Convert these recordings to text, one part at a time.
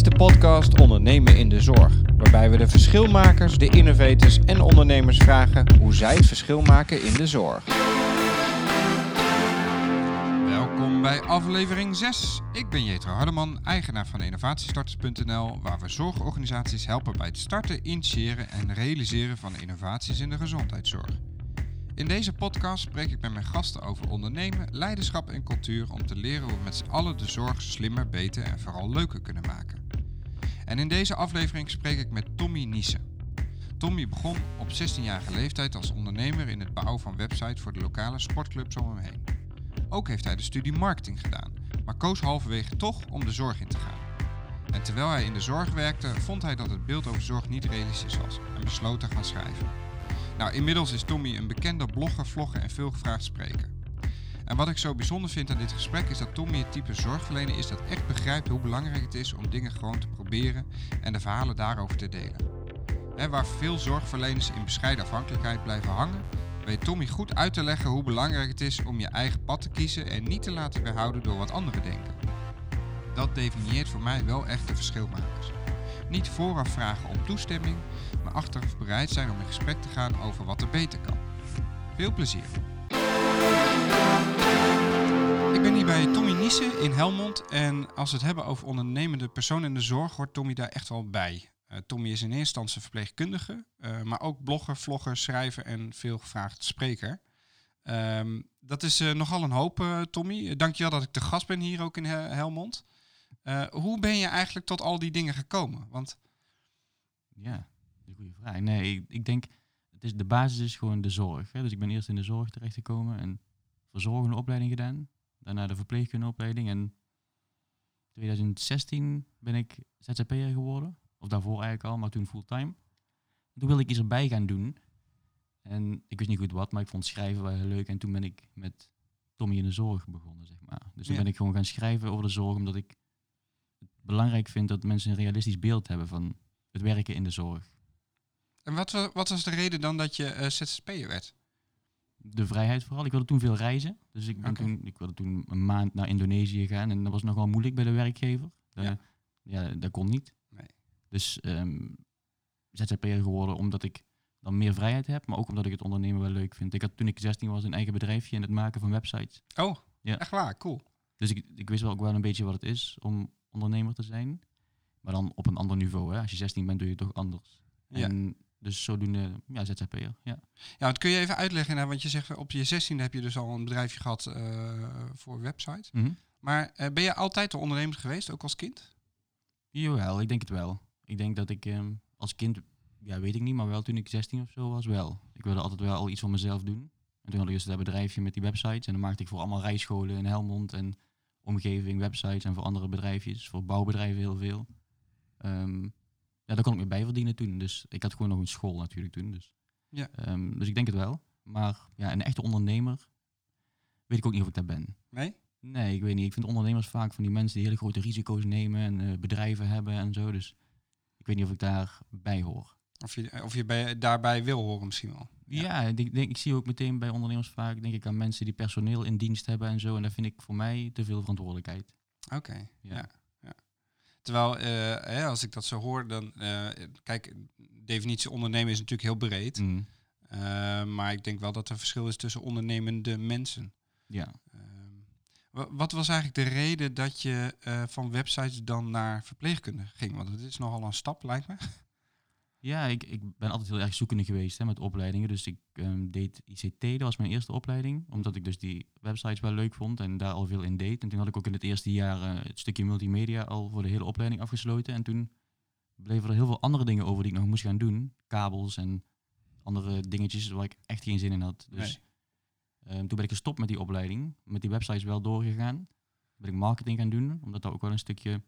is de podcast Ondernemen in de Zorg, waarbij we de verschilmakers, de innovators en ondernemers vragen hoe zij het verschil maken in de zorg. Welkom bij aflevering 6. Ik ben Jetro Hardeman, eigenaar van innovatiestarters.nl, waar we zorgorganisaties helpen bij het starten, initiëren en realiseren van innovaties in de gezondheidszorg. In deze podcast spreek ik met mijn gasten over ondernemen, leiderschap en cultuur om te leren hoe we met z'n allen de zorg slimmer, beter en vooral leuker kunnen maken. En in deze aflevering spreek ik met Tommy Niesen. Tommy begon op 16-jarige leeftijd als ondernemer in het bouwen van websites voor de lokale sportclubs om hem heen. Ook heeft hij de studie marketing gedaan, maar koos halverwege toch om de zorg in te gaan. En terwijl hij in de zorg werkte, vond hij dat het beeld over zorg niet realistisch was en besloot te gaan schrijven. Nou, inmiddels is Tommy een bekende blogger, vlogger en veelgevraagd spreker. En wat ik zo bijzonder vind aan dit gesprek is dat Tommy het type zorgverlener is dat echt begrijpt hoe belangrijk het is om dingen gewoon te proberen en de verhalen daarover te delen. Hè, waar veel zorgverleners in bescheiden afhankelijkheid blijven hangen, weet Tommy goed uit te leggen hoe belangrijk het is om je eigen pad te kiezen en niet te laten weerhouden door wat anderen denken. Dat definieert voor mij wel echt de verschilmakers. Niet vooraf vragen om toestemming, maar achteraf bereid zijn om in gesprek te gaan over wat er beter kan. Veel plezier! Ik ben hier bij Tommy Niesen in Helmond en als we het hebben over ondernemende personen in de zorg, hoort Tommy daar echt wel bij. Uh, Tommy is in eerste instantie verpleegkundige, uh, maar ook blogger, vlogger, schrijver en veel gevraagd spreker. Um, dat is uh, nogal een hoop, Tommy. Dankjewel dat ik de gast ben hier ook in Hel Helmond. hoe ben je eigenlijk tot al die dingen gekomen? Want ja, een goede vraag. Nee, ik, ik, denk, het is, de basis is gewoon de zorg. Hè. Dus ik ben eerst in de zorg terechtgekomen en verzorgende opleiding gedaan. Daarna de verpleegkundeopleiding. En 2016 ben ik ZZP'er geworden. Of daarvoor eigenlijk al, maar toen fulltime. Toen wilde ik iets erbij gaan doen. En ik wist niet goed wat, maar ik vond schrijven wel heel leuk. En toen ben ik met Tommy in de zorg begonnen, zeg maar. Dus toen ben ik gewoon gaan schrijven over de zorg, omdat ik het belangrijk vind dat mensen een realistisch beeld hebben van het werken in de zorg. En wat, wat was de reden dan dat je uh, ZZP'er werd? De vrijheid vooral. Ik wilde toen veel reizen. Dus ik, ben toen, ik wilde toen een maand naar Indonesië gaan. En dat was nogal moeilijk bij de werkgever. ja. ja, dat kon niet. Nee. Dus um, ZZP'er geworden omdat ik dan meer vrijheid heb. Maar ook omdat ik het ondernemen wel leuk vind. Ik had toen ik 16 was een eigen bedrijfje in het maken van websites. Oh, ja. echt waar? Cool. Dus ik, ik wist wel ook wel een beetje wat het is om ondernemer te zijn. Maar dan op een ander niveau. Hè? Als je 16 bent, doe je het toch anders. Ja. En dus zodoende, ja, ZZP'er. Ja. ja, wat kun je even uitleggen? Hè? Want je zegt op je 16 heb je dus al een bedrijfje gehad uh, voor websites. Mm -hmm. Maar uh, ben je altijd een ondernemer geweest, ook als kind? Jawel, ik denk het wel. Ik denk dat ik um, als kind, ja, weet ik niet, maar wel toen ik 16 of zo was, wel. Ik wilde altijd wel al iets voor mezelf doen. En toen had ik dus dat bedrijfje met die websites. En dan maakte ik voor allemaal rijscholen in Helmond en omgeving websites en voor andere bedrijfjes, voor bouwbedrijven heel veel. Um, ja, daar kon ik me bij verdienen toen. Dus ik had gewoon nog een school natuurlijk toen. Dus, ja. Um, dus ik denk het wel. Maar ja, een echte ondernemer weet ik ook niet of ik dat ben. Nee? Nee, ik weet niet. Ik vind ondernemers vaak van die mensen die hele grote risico's nemen en uh, bedrijven hebben en zo. Dus ik weet niet of ik daarbij hoor. Of je, of je bij, daarbij wil horen misschien wel. Ja, ja ik, denk, ik zie ook meteen bij ondernemers vaak denk ik aan mensen die personeel in dienst hebben en zo. En daar vind ik voor mij te veel verantwoordelijkheid. Oké, ja. Terwijl, hè, als ik dat zo hoor, dan... Uh, kijk, definitie ondernemen is natuurlijk heel breed. Mm. Uh, maar ik denk wel dat er verschil is tussen ondernemende mensen. Ja. wat was eigenlijk de reden dat je van websites dan naar verpleegkunde ging? Want het is nogal een stap, lijkt me. Ja, ik, ik ben altijd heel erg zoekende geweest hè, met opleidingen. Dus ik um, deed ICT, dat was mijn eerste opleiding. Omdat ik dus die websites wel leuk vond en daar al veel in deed. En toen had ik ook in het eerste jaar uh, het stukje multimedia al voor de hele opleiding afgesloten. En toen bleven er heel veel andere dingen over die ik nog moest gaan doen. Kabels en andere dingetjes waar ik echt geen zin in had. Dus nee. um, toen ben ik gestopt met die opleiding. Met die websites wel doorgegaan. Toen ben ik marketing gaan doen, omdat daar ook wel een stukje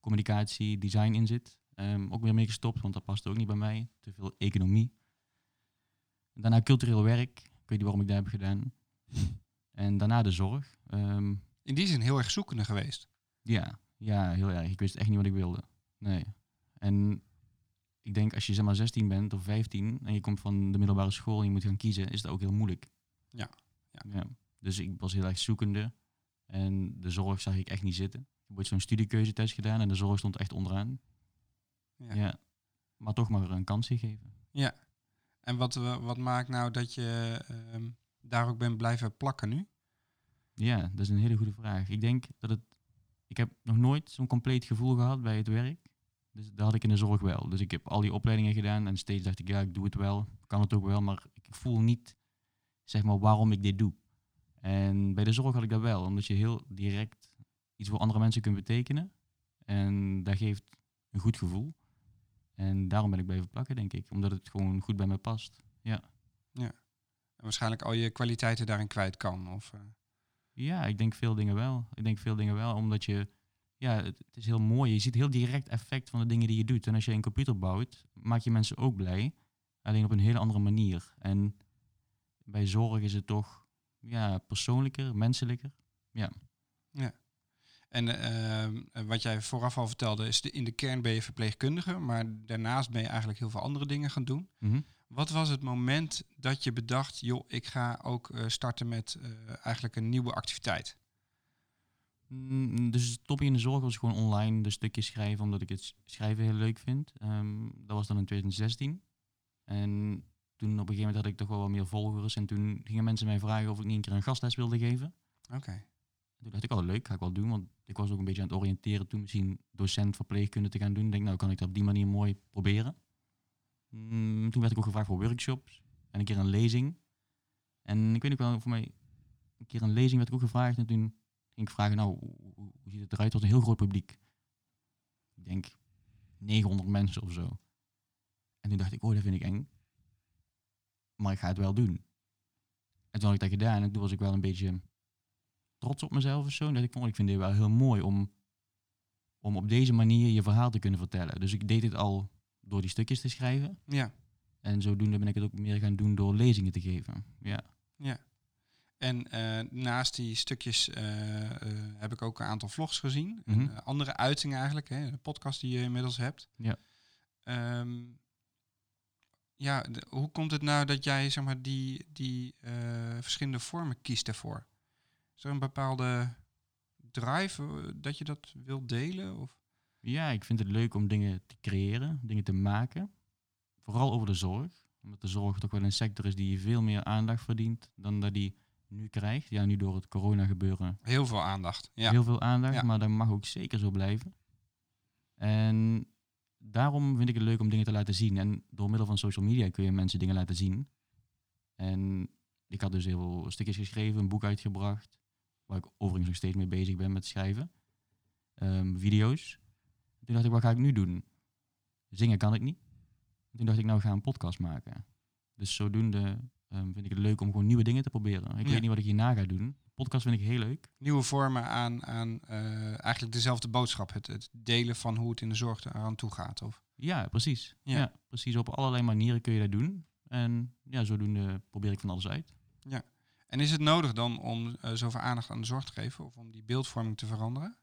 communicatie, design in zit. Um, ook weer mee gestopt, want dat past ook niet bij mij. Te veel economie. Daarna cultureel werk. Ik weet niet waarom ik dat heb gedaan. en daarna de zorg. Um, In die zin heel erg zoekende geweest. Ja, ja, heel erg. Ik wist echt niet wat ik wilde. Nee. En ik denk als je zeg maar 16 bent of 15 en je komt van de middelbare school en je moet gaan kiezen, is dat ook heel moeilijk. Ja. ja. ja. Dus ik was heel erg zoekende. En de zorg zag ik echt niet zitten heb ooit zo'n studiekeuzetest gedaan en de zorg stond echt onderaan. Ja. Ja. Maar toch maar een kans gegeven. Ja. En wat, eh, wat maakt nou dat je ehm, daar ook bent blijven plakken nu? Ja, dat is een hele goede vraag. Ik denk dat het. Ik heb nog nooit zo'n compleet gevoel gehad bij het werk. Dus dat had ik in de zorg wel. Dus ik heb al die opleidingen gedaan en steeds dacht ik, ja, ik doe het wel, kan het ook wel, maar ik voel niet, zeg maar, waarom ik dit doe. En bij de zorg had ik dat wel, omdat je heel direct iets voor andere mensen kunt betekenen. En dat geeft een goed gevoel. En daarom ben ik blijven plakken, denk ik. Omdat het gewoon goed bij me past. En waarschijnlijk al je kwaliteiten daarin kwijt kan. Of, eh, Ja, ik denk veel dingen wel. Ik denk veel dingen wel, omdat je... Ja, het, het is heel mooi. Je ziet heel direct effect van de dingen die je doet. En als je een computer bouwt, maak je mensen ook blij. Alleen op een hele andere manier. En bij zorg is het toch ja, persoonlijker, menselijker. En ehm, eh, wat jij vooraf al vertelde, is de, in de kern ben je verpleegkundige, maar daarnaast ben je eigenlijk heel veel andere dingen gaan doen. Mhm. Wat was het moment dat je bedacht, joh, ik ga ook eh, starten met eh, eigenlijk een nieuwe activiteit? Mm, Dus stopje in de zorg was gewoon online de stukjes schrijven, omdat ik het schrijven heel leuk vind. Ehm, dat was dan in 2016. En toen op een gegeven moment had ik toch wel wat meer volgers. En toen gingen mensen mij vragen of ik niet een keer een gastles wilde geven. Oké. Toen dacht ik, oh leuk, ga ik wel doen. Want ik was ook een beetje aan het oriënteren toen misschien docent verpleegkunde te gaan doen. Denk, nou kan ik dat op die manier mooi proberen. Mm, toen werd ik ook gevraagd voor workshops en een keer een lezing. En ik weet nog wel, voor mij een keer een lezing werd ik ook gevraagd. En toen ging ik vragen, nou, hoe ziet het eruit? Het was een heel groot publiek. Ik denk 900 mensen of zo. En toen dacht ik, oh, dat vind ik eng. Maar ik ga het wel doen. En toen had ik dat gedaan en toen was ik wel een beetje trots op mezelf of zo. Dat ik vond, ik vind dit wel heel mooi om, om op deze manier je verhaal te kunnen vertellen. Dus ik deed het al door die stukjes te schrijven. Ja. En zodoende ben ik het ook meer gaan doen door lezingen te geven. Ja. En eh, naast die stukjes eh, eh, heb ik ook een aantal vlogs gezien. En, eh, andere uitingen eigenlijk, hè, de podcast die je inmiddels hebt. Ja. Ehm, ja, de- hoe komt het nou dat jij zeg maar, die, die verschillende vormen kiest daarvoor? Is er een bepaalde drive eh, dat je dat wilt delen? Of? ja, ik vind het leuk om dingen te creëren, dingen te maken. Vooral over de zorg. Omdat de zorg toch wel een sector is die veel meer aandacht verdient dan dat die nu krijgt. Ja, nu door het corona gebeuren Heel veel aandacht. Ja. heel veel aandacht, Ja. maar dat mag ook zeker zo blijven. En daarom vind ik het leuk om dingen te laten zien. En door middel van social media kun je mensen dingen laten zien. En ik had dus heel veel stukjes geschreven, een boek uitgebracht, waar ik overigens nog steeds mee bezig ben met schrijven. Ehm, video's. Toen dacht ik, wat ga ik nu doen? Zingen kan ik niet. Toen dacht ik, nou ik ga een podcast maken. Dus zodoende ehm, vind ik het leuk om gewoon nieuwe dingen te proberen. Ik Ja. weet niet wat ik hierna ga doen. Podcast vind ik heel leuk. Nieuwe vormen aan, aan eh, eigenlijk dezelfde boodschap. Het, het delen van hoe het in de zorg eraan toe gaat. Of? Ja, precies. Ja. Ja. precies. Op allerlei manieren kun je dat doen. En ja, zodoende probeer ik van alles uit. En is het nodig dan om eh, zoveel aandacht aan de zorg te geven? Of om die beeldvorming te veranderen?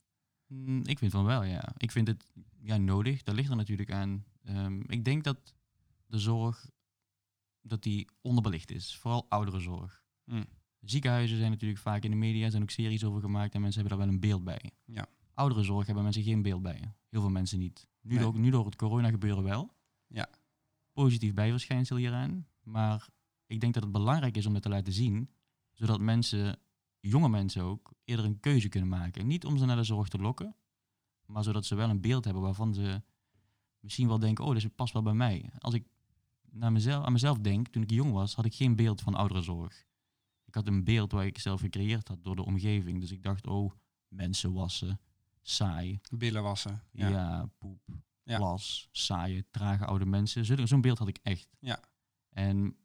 Mm, ik vind van wel, ja. Ik vind het ja, nodig. Dat ligt er natuurlijk aan. Ehm, ik denk dat de zorg dat die onderbelicht is. Vooral ouderenzorg. Mm. Ziekenhuizen zijn natuurlijk vaak in de media, zijn ook series over gemaakt en mensen hebben daar wel een beeld bij. Ja. Ouderenzorg hebben mensen geen beeld bij. Heel veel mensen niet. Nu, Nee. door, nu door het corona gebeuren wel. Ja. Positief bijverschijnsel hieraan. Maar ik denk dat het belangrijk is om het te laten zien, zodat mensen, jonge mensen ook, eerder een keuze kunnen maken. Niet om ze naar de zorg te lokken, maar zodat ze wel een beeld hebben waarvan ze misschien wel denken, oh, dit past wel bij mij. Als ik naar mezelf, aan mezelf denk, toen ik jong was, had ik geen beeld van ouderenzorg. Ik had een beeld waar ik zelf gecreëerd had door de omgeving. Dus ik dacht, oh, mensen wassen, saai, Billen wassen. Ja. ja, poep, Ja. plas, saaie, trage oude mensen. Zo- Zo'n beeld had ik echt. Ja. En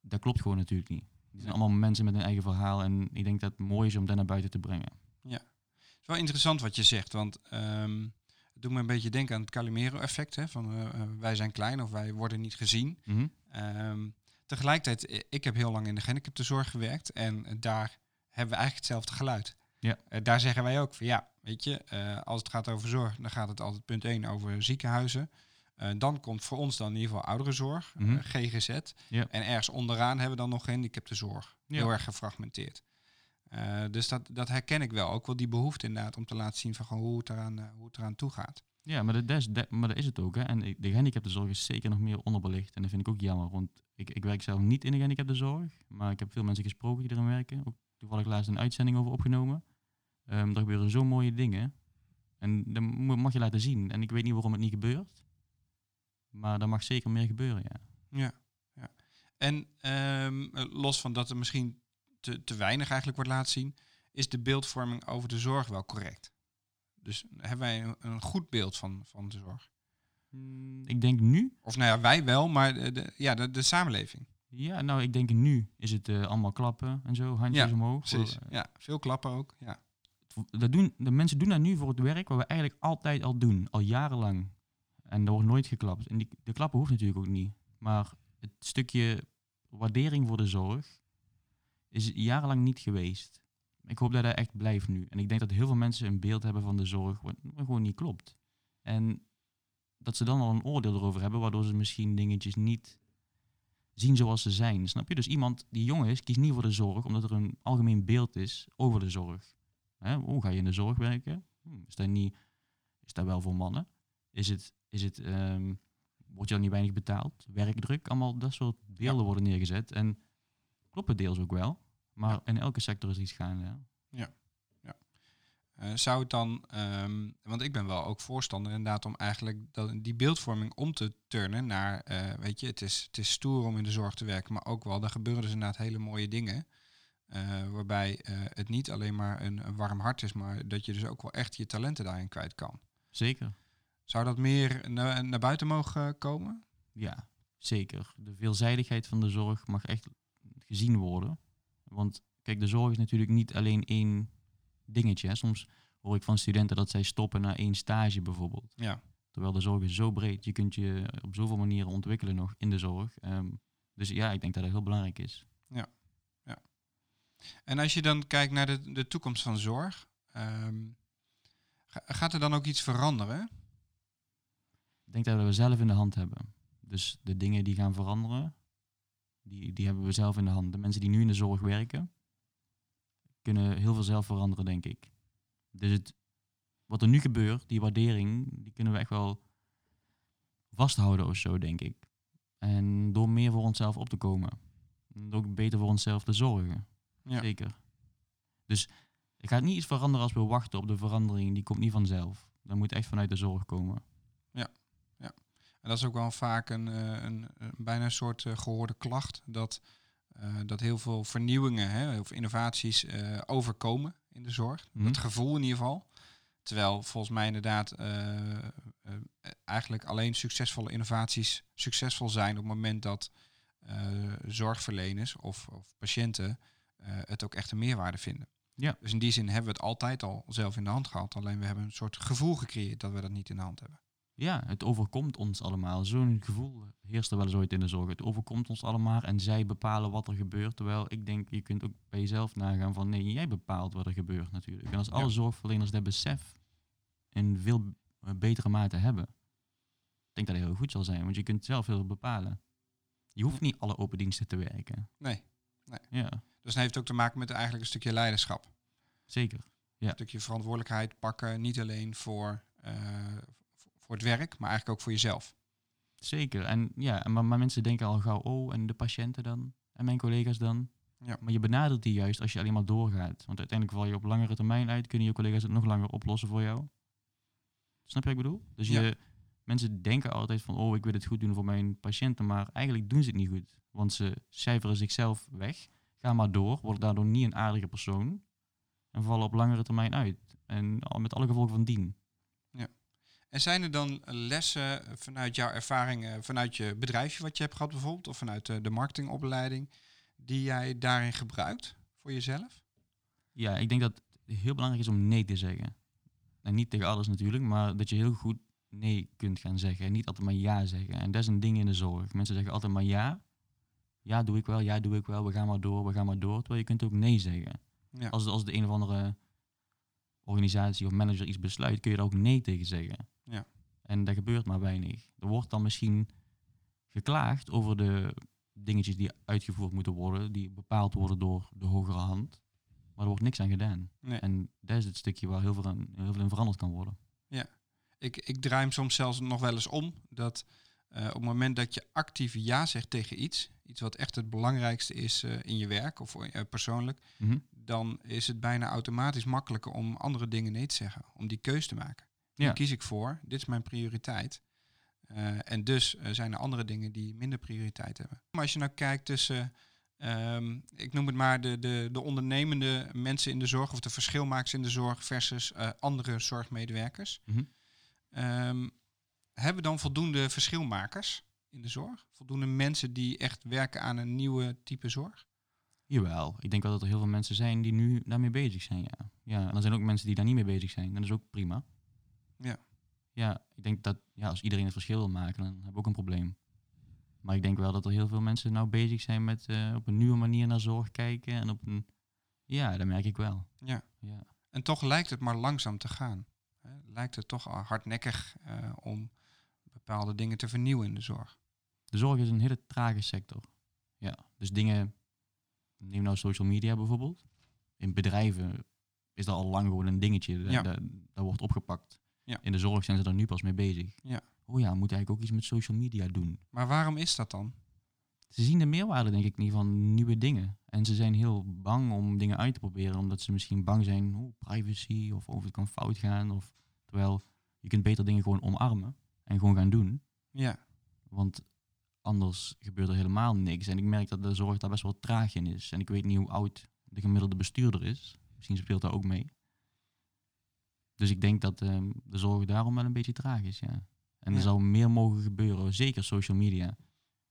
dat klopt gewoon natuurlijk niet. Die zijn allemaal mensen met een eigen verhaal. En ik denk dat het mooi is om dat naar buiten te brengen. Het is wel interessant wat je zegt. Want ehm, het doet me een beetje denken aan het Calimero-effect. hè, Van eh, eh, wij zijn klein of wij worden niet gezien. Mhm. Ehm, tegelijkertijd, eh, ik heb heel lang in de gehandicaptenzorg gewerkt. En daar hebben we eigenlijk hetzelfde geluid. Ja. Daar zeggen wij ook van ja, weet je, als het gaat over zorg, dan gaat het altijd punt 1 over ziekenhuizen. Eh, dan komt voor ons dan in ieder geval ouderenzorg, eh, Mhm. GGZ. Ja. En ergens onderaan hebben we dan nog gehandicaptenzorg. Ja. Heel erg gefragmenteerd. Eh, dus dat, dat herken ik wel. Ook wel die behoefte inderdaad om te laten zien van gewoon hoe, het eraan, hoe het eraan toe gaat. Ja, maar dat, is, dat, maar dat is het ook. Hè. En de gehandicaptenzorg is zeker nog meer onderbelicht. En dat vind ik ook jammer. Want ik, ik werk zelf niet in de gehandicaptenzorg. Maar ik heb veel mensen gesproken die erin werken. Ook toevallig laatst een uitzending over opgenomen. Ehm er gebeuren zo mooie dingen. En dat mo- mag je laten zien. En ik weet niet waarom het niet gebeurt. Maar er mag zeker meer gebeuren, ja. Ja, ja. En ehm, eh, los van dat er misschien te, te weinig eigenlijk wordt laten zien, is de beeldvorming over de zorg wel correct. Dus hebben wij een, goed beeld van, van de zorg? Mm, Ik denk nu Of nou ja, wij wel, maar de, de- ja, de, de samenleving. Ja, nou, ik denk nu is het eh, allemaal klappen en zo, handjes Ja, omhoog. voor, Ja, veel klappen ook. Ja. dat doen, de mensen doen dat nu voor het werk wat we eigenlijk altijd al doen, al jarenlang. En er wordt nooit geklapt. En die, de klappen hoeft natuurlijk ook niet. Maar het stukje waardering voor de zorg is jarenlang niet geweest. Ik hoop dat dat echt blijft nu. En ik denk dat heel veel mensen een beeld hebben van de zorg wat, gewoon niet klopt. En dat ze dan al een oordeel erover hebben, waardoor ze misschien dingetjes niet zien zoals ze zijn. Snap je? Dus iemand die jong is, kiest niet voor de zorg, omdat er een algemeen beeld is over de zorg. Hè? Hoe ga je in de zorg werken? Hm, Is dat, niet, is dat wel voor mannen? Is het, is het, ehm, wordt je dan niet weinig betaald? Werkdruk? Allemaal dat soort beelden Ja. worden neergezet. En kloppen deels ook wel. Maar Ja. in elke sector is iets gaande. Ja. Eh, zou het dan, ehm, want ik ben wel ook voorstander inderdaad om eigenlijk dat, die beeldvorming om te turnen naar, eh, weet je, het is, het is stoer om in de zorg te werken, maar ook wel, daar gebeuren dus inderdaad hele mooie dingen. eh, waarbij het niet alleen maar een, een warm hart is, maar dat je dus ook wel echt je talenten daarin kwijt kan. Zeker. Zou dat meer na- naar buiten mogen komen? Ja, zeker. De veelzijdigheid van de zorg mag echt gezien worden. Want kijk, de zorg is natuurlijk niet alleen één dingetje. Hè. Soms hoor ik van studenten dat zij stoppen na één stage bijvoorbeeld. Ja. Terwijl de zorg is zo breed. Je kunt je op zoveel manieren ontwikkelen nog in de zorg. Ehm, dus ja, ik denk dat dat heel belangrijk is. En als je dan kijkt naar de, de toekomst van zorg, ehm, ga- gaat er dan ook iets veranderen? Ik denk dat we zelf in de hand hebben. Dus de dingen die gaan veranderen, die, die hebben we zelf in de hand. De mensen die nu in de zorg werken, kunnen heel veel zelf veranderen, denk ik. Dus het, wat er nu gebeurt, die waardering, die kunnen we echt wel vasthouden of zo, denk ik. En door meer voor onszelf op te komen. En ook beter voor onszelf te zorgen. Ja. Zeker. Dus er gaat niet iets veranderen als we wachten op de verandering. Die komt niet vanzelf. Dat moet echt vanuit de zorg komen. En dat is ook wel vaak een, eh, een, een bijna een soort eh, gehoorde klacht. Dat, eh, dat heel veel vernieuwingen hè, of innovaties overkomen in de zorg. Mhm. Dat gevoel in ieder geval. Terwijl volgens mij inderdaad eigenlijk alleen succesvolle innovaties succesvol zijn op het moment dat zorgverleners of, of patiënten het ook echt een meerwaarde vinden. Ja. Dus in die zin hebben we het altijd al zelf in de hand gehad. Alleen we hebben een soort gevoel gecreëerd dat we dat niet in de hand hebben. Ja, het overkomt ons allemaal. Zo'n gevoel heerst er wel eens ooit in de zorg. Het overkomt ons allemaal en zij bepalen wat er gebeurt. Terwijl ik denk, je kunt ook bij jezelf nagaan van nee, jij bepaalt wat er gebeurt natuurlijk. En als alle Ja. zorgverleners dat besef in veel eh, betere mate hebben, ik denk dat het heel goed zal zijn. Want je kunt zelf heel veel bepalen. Je hoeft niet alle open diensten te werken. Nee. Ja, Dus dan heeft ook te maken met eigenlijk een stukje leiderschap. zeker. Een stukje verantwoordelijkheid pakken, niet alleen voor, eh, voor het werk, maar eigenlijk ook voor jezelf. Zeker. En ja, maar, maar mensen denken al gauw, oh, en de patiënten dan? En mijn collega's dan? Ja. Maar je benadert die juist als je alleen maar doorgaat. Want uiteindelijk val je op langere termijn uit, kunnen je collega's het nog langer oplossen voor jou. Snap je wat ik bedoel? Dus Ja. je, mensen denken altijd van, oh, ik wil het goed doen voor mijn patiënten, maar eigenlijk doen ze het niet goed. Want ze cijferen zichzelf weg, gaan maar door, worden daardoor niet een aardige persoon en vallen op langere termijn uit. En al- met alle gevolgen van dien. En zijn er dan lessen vanuit jouw ervaring, eh, vanuit je bedrijfje wat je hebt gehad bijvoorbeeld, of vanuit eh, de marketingopleiding, die jij daarin gebruikt voor jezelf? Ja, ik denk dat het heel belangrijk is om nee te zeggen. En niet tegen alles natuurlijk, maar dat je heel goed nee kunt gaan zeggen. En niet altijd maar ja zeggen. En dat is een ding in de zorg. Mensen zeggen altijd maar ja. Ja, doe ik wel. Ja, doe ik wel. We gaan maar door. We gaan maar door. Terwijl je kunt ook nee zeggen. Ja. Als, als de een of andere organisatie of manager iets besluit, kun je er ook nee tegen zeggen. Ja. En dat gebeurt maar weinig. Er wordt dan misschien geklaagd over de dingetjes die uitgevoerd moeten worden, die bepaald worden door de hogere hand. maar er wordt niks aan gedaan. Nee. En dat is het stukje waar heel veel, aan, heel veel in veranderd kan worden. Ik, ik draai hem soms zelfs nog wel eens om. Dat eh, op het moment dat je actief ja zegt tegen iets, iets wat echt het belangrijkste is eh, in je werk of eh, persoonlijk, Mhm. dan is het bijna automatisch makkelijker om andere dingen nee te zeggen, om die keus te maken. Ja. Hier kies ik voor, dit is mijn prioriteit. Eh, en dus eh, zijn er andere dingen die minder prioriteit hebben. Maar als je nou kijkt tussen, ehm, ik noem het maar de, de, de ondernemende mensen in de zorg of de verschilmakers in de zorg versus eh, andere zorgmedewerkers. Mhm. Ehm, hebben we dan voldoende verschilmakers in de zorg? Voldoende mensen die echt werken aan een nieuwe type zorg? Jawel, ik denk wel dat er heel veel mensen zijn die nu daarmee bezig zijn, ja. Ja, en er zijn ook mensen die daar niet mee bezig zijn. En dat is ook prima. Ja. Ja, ik denk dat ja, als iedereen het verschil wil maken, dan hebben we ook een probleem. Maar ik denk wel dat er heel veel mensen nou bezig zijn met eh, op een nieuwe manier naar zorg kijken. En op een... Ja, dat merk ik wel. Ja. Ja. En toch lijkt het maar langzaam te gaan. Hè? Lijkt het toch hardnekkig eh, om bepaalde dingen te vernieuwen in de zorg. De zorg is een hele trage sector. Ja, dus dingen, neem nou social media bijvoorbeeld. In bedrijven is dat al lang gewoon een dingetje. Dat, dat wordt opgepakt. Ja. In de zorg zijn ze er nu pas mee bezig. Ja. Oh ja, we moeten eigenlijk ook iets met social media doen. Maar waarom is dat dan? Ze zien de meerwaarde denk ik niet van nieuwe dingen. En ze zijn heel bang om dingen uit te proberen. Omdat ze misschien bang zijn, oh, privacy of of het kan fout gaan. Of, terwijl je kunt beter dingen gewoon omarmen en gewoon gaan doen. Ja, Want anders gebeurt er helemaal niks. En ik merk dat de zorg daar best wel traag in is. En ik weet niet hoe oud de gemiddelde bestuurder is. Misschien speelt dat ook mee. Dus ik denk dat ehm, de zorg daarom wel een beetje traag is, ja. En er zou meer mogen gebeuren, zeker social media.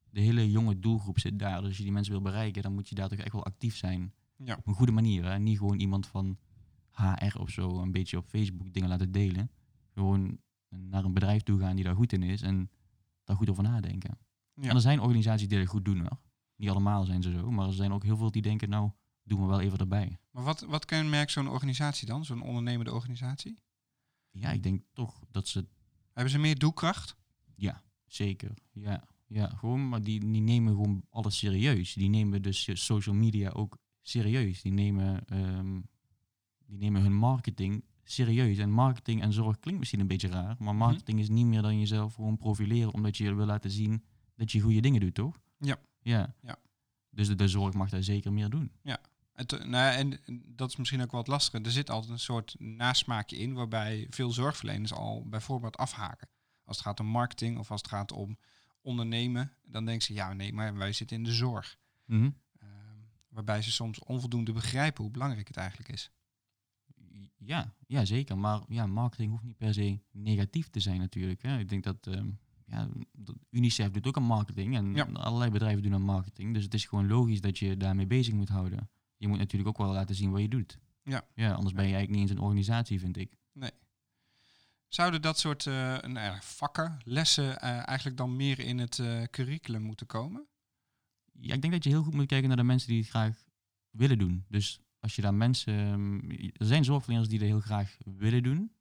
De hele jonge doelgroep zit daar. Dus als je die mensen wil bereiken, dan moet je daar toch echt wel actief zijn. Ja. Op een goede manier. Hè? Niet gewoon iemand van HR of zo een beetje op Facebook dingen laten delen. Gewoon naar een bedrijf toe gaan die daar goed in is en daar goed over nadenken. Ja. En er zijn organisaties die dat goed doen hoor. Niet allemaal zijn ze zo, maar er zijn ook heel veel die denken, nou, doen we wel even erbij. maar wat, wat kenmerkt zo'n organisatie dan? Zo'n ondernemende organisatie? Ja, ik denk toch dat ze, Hebben ze meer doelkracht? ja, zeker. Ja, ja gewoon, maar die, die nemen gewoon alles serieus. Die nemen dus social media ook serieus. Die nemen, ehm, die nemen hun marketing serieus. En marketing en zorg klinkt misschien een beetje raar, maar marketing is niet meer dan jezelf gewoon profileren, omdat je wil laten zien dat je goede dingen doet, toch? Ja. Ja. Ja. Dus de, de zorg mag daar zeker meer doen. Het, nou, en dat is misschien ook wat lastiger. Er zit altijd een soort nasmaakje in waarbij veel zorgverleners al bijvoorbeeld afhaken. Als het gaat om marketing of als het gaat om ondernemen, dan denken ze ja, nee, maar wij zitten in de zorg. Mhm. Ehm, waarbij ze soms onvoldoende begrijpen hoe belangrijk het eigenlijk is. Ja, ja, zeker. Maar ja, marketing hoeft niet per se negatief te zijn natuurlijk. Hè. Ik denk dat, ehm, ja, dat UNICEF doet ook aan marketing en Ja. allerlei bedrijven doen aan marketing. Dus het is gewoon logisch dat je daarmee bezig moet houden. Je moet natuurlijk ook wel laten zien wat je doet. Ja. ja anders ben je eigenlijk niet eens een organisatie, vind ik. Zouden dat soort nou ja, vakken, lessen eh, eigenlijk dan meer in het eh, curriculum moeten komen? Ja, ik denk dat je heel goed moet kijken naar de mensen die het graag willen doen. Dus als je daar mensen... ehm, Er zijn zorgverleners die dat heel graag willen doen.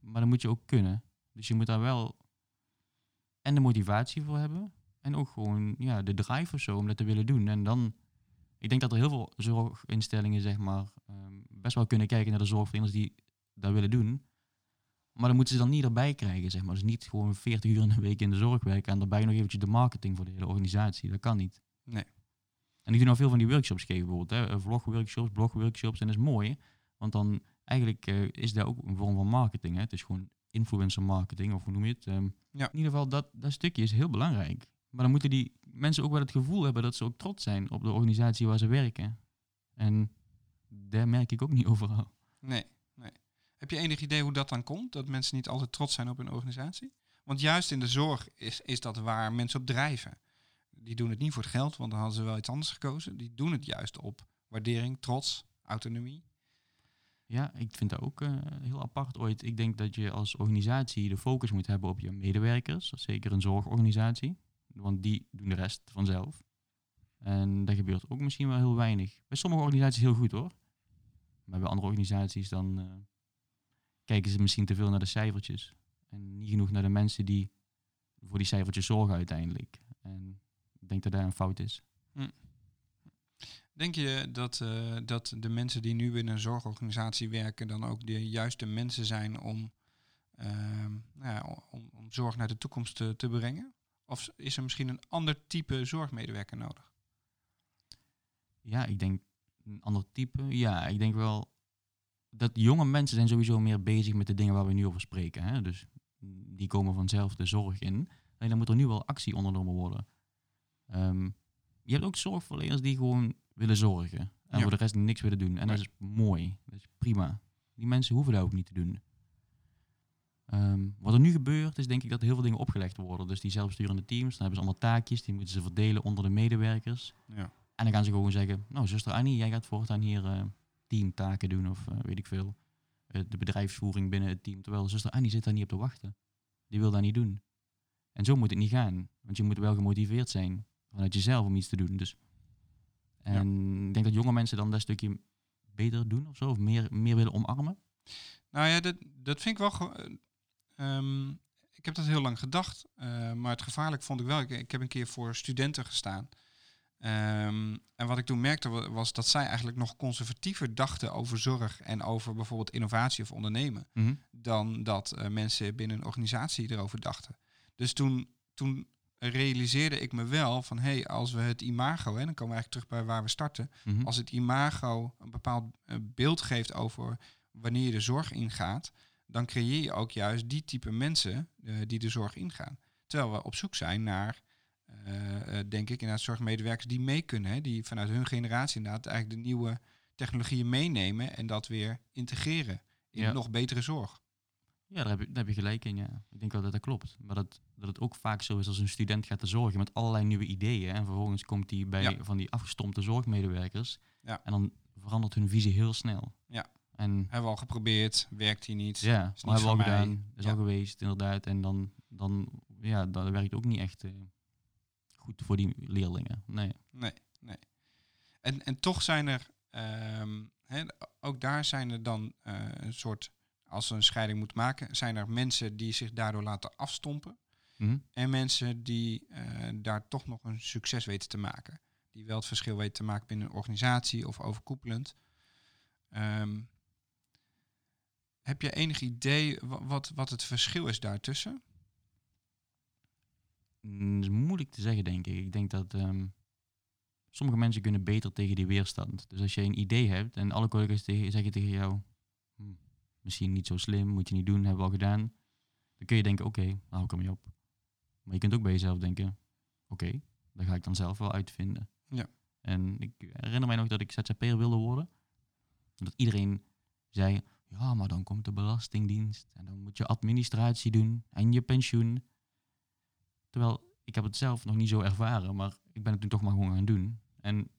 Maar dan moet je ook kunnen. Dus je moet daar wel... En de motivatie voor hebben. En ook gewoon ja, de drive of zo om dat te willen doen. En dan... Ik denk dat er heel veel zorginstellingen zeg maar, ehm, best wel kunnen kijken naar de zorgverleners die dat willen doen. Maar dan moeten ze dan niet erbij krijgen, zeg maar. Dus niet gewoon 40 uur in de week in de zorg werken en daarbij nog eventjes de marketing voor de hele organisatie. Dat kan niet. Nee. En ik doe nou veel van die workshops geven, bijvoorbeeld. Hè. Vlogworkshops, blogworkshops. En dat is mooi, want dan eigenlijk eh, is dat ook een vorm van marketing. Hè. Het is gewoon influencer marketing, of hoe noem je het? Ehm, Ja. In ieder geval, dat, dat stukje is heel belangrijk. Maar dan moeten die mensen ook wel het gevoel hebben dat ze ook trots zijn op de organisatie waar ze werken. En daar merk ik ook niet overal. Nee, nee. Heb je enig idee hoe dat dan komt? Dat mensen niet altijd trots zijn op hun organisatie? Want juist in de zorg is, is dat waar mensen op drijven. Die doen het niet voor het geld, want dan hadden ze wel iets anders gekozen. Die doen het juist op waardering, trots, autonomie. Ja, ik vind dat ook eh, heel apart ooit. Ik denk dat je als organisatie de focus moet hebben op je medewerkers. Zeker een zorgorganisatie. Want die doen de rest vanzelf. En dat gebeurt ook misschien wel heel weinig. Bij sommige organisaties heel goed hoor. Maar bij andere organisaties dan eh, kijken ze misschien te veel naar de cijfertjes. En niet genoeg naar de mensen die voor die cijfertjes zorgen uiteindelijk. En ik denk dat daar een fout is. Denk je dat, eh, dat de mensen die nu in een zorgorganisatie werken dan ook de juiste mensen zijn om, ehm, nou ja, om, om zorg naar de toekomst te brengen? Of is er misschien een ander type zorgmedewerker nodig? Ja, ik denk een ander type. Ja, ik denk wel dat jonge mensen zijn sowieso meer bezig met de dingen waar we nu over spreken. Hè? Dus die komen vanzelf de zorg in. En dan moet er nu wel actie ondernomen worden. Ehm, je hebt ook zorgverleners die gewoon willen zorgen. En Ja. voor de rest niks willen doen. En dat is mooi. Dat is prima. Die mensen hoeven dat ook niet te doen. Ehm, wat er nu gebeurt, is denk ik dat heel veel dingen opgelegd worden. Dus die zelfsturende teams, dan hebben ze allemaal taakjes, die moeten ze verdelen onder de medewerkers. Ja. En dan gaan ze gewoon zeggen, nou zuster Annie, jij gaat voortaan hier eh tien taken doen of eh, weet ik veel. Eh, de bedrijfsvoering binnen het team. Terwijl zuster Annie zit daar niet op te wachten. Die wil dat niet doen. En zo moet het niet gaan. Want je moet wel gemotiveerd zijn vanuit jezelf om iets te doen. Dus. En ik denk dat jonge mensen dan dat stukje beter doen of zo. Of meer, meer willen omarmen. Nou ja, dat, dat vind ik wel. Eh, ehm, ik heb dat heel lang gedacht, eh, maar het gevaarlijk vond ik wel. Ik, ik heb een keer voor studenten gestaan. Ehm, en wat ik toen merkte wa- was dat zij eigenlijk nog conservatiever dachten over zorg en over bijvoorbeeld innovatie of ondernemen. dan dat eh, mensen binnen een organisatie erover dachten. Dus toen, toen realiseerde ik me wel van hé, hey, als we het imago, hè, dan komen we eigenlijk terug bij waar we starten, Mhm. als het imago een bepaald eh, beeld geeft over wanneer je de zorg ingaat, dan creëer je ook juist die type mensen eh, die de zorg ingaan. Terwijl we op zoek zijn naar, eh, eh, denk ik, inderdaad zorgmedewerkers die mee kunnen, hè, die vanuit hun generatie inderdaad eigenlijk de nieuwe technologieën meenemen en dat weer integreren in Ja. nog betere zorg. Ja, daar heb, je, daar heb je gelijk in. Ja. Ik denk wel dat dat klopt. Maar dat, dat het ook vaak zo is als een student gaat te zorgen met allerlei nieuwe ideeën. En vervolgens komt hij bij Ja. van die afgestompte zorgmedewerkers. Ja. En dan verandert hun visie heel snel. Ja. En Hebben we al geprobeerd, werkt hier niet. ja, is niet hebben we al mij. gedaan. is Ja. al geweest, inderdaad. En dan, dan ja, dat werkt ook niet echt eh, goed voor die leerlingen. Nee. Nee, nee. En, en toch zijn er, hè, ook daar zijn er dan eh, een soort, als we een scheiding moeten maken, zijn er mensen die zich daardoor laten afstompen. Mhm. En mensen die eh, daar toch nog een succes weten te maken. Die wel het verschil weten te maken binnen een organisatie of overkoepelend. Ehm, heb je enig idee wa- wat, wat het verschil is daartussen? Mm, Dat is moeilijk te zeggen, denk ik. Ik denk dat ehm, sommige mensen kunnen beter tegen die weerstand. Dus als je een idee hebt en alle collega's tegen, zeggen tegen jou, hm, misschien niet zo slim, moet je niet doen, hebben we al gedaan. Dan kun je denken, oké, nou hou ik ermee op. Maar je kunt ook bij jezelf denken, oké, dat ga ik dan zelf wel uitvinden. Ja. En ik herinner mij nog dat ik ZZP'er wilde worden. Dat iedereen zei, ja, maar dan komt de belastingdienst en dan moet je administratie doen en je pensioen. Terwijl ik heb het zelf nog niet zo ervaren, maar ik ben het toen toch maar gewoon gaan doen. En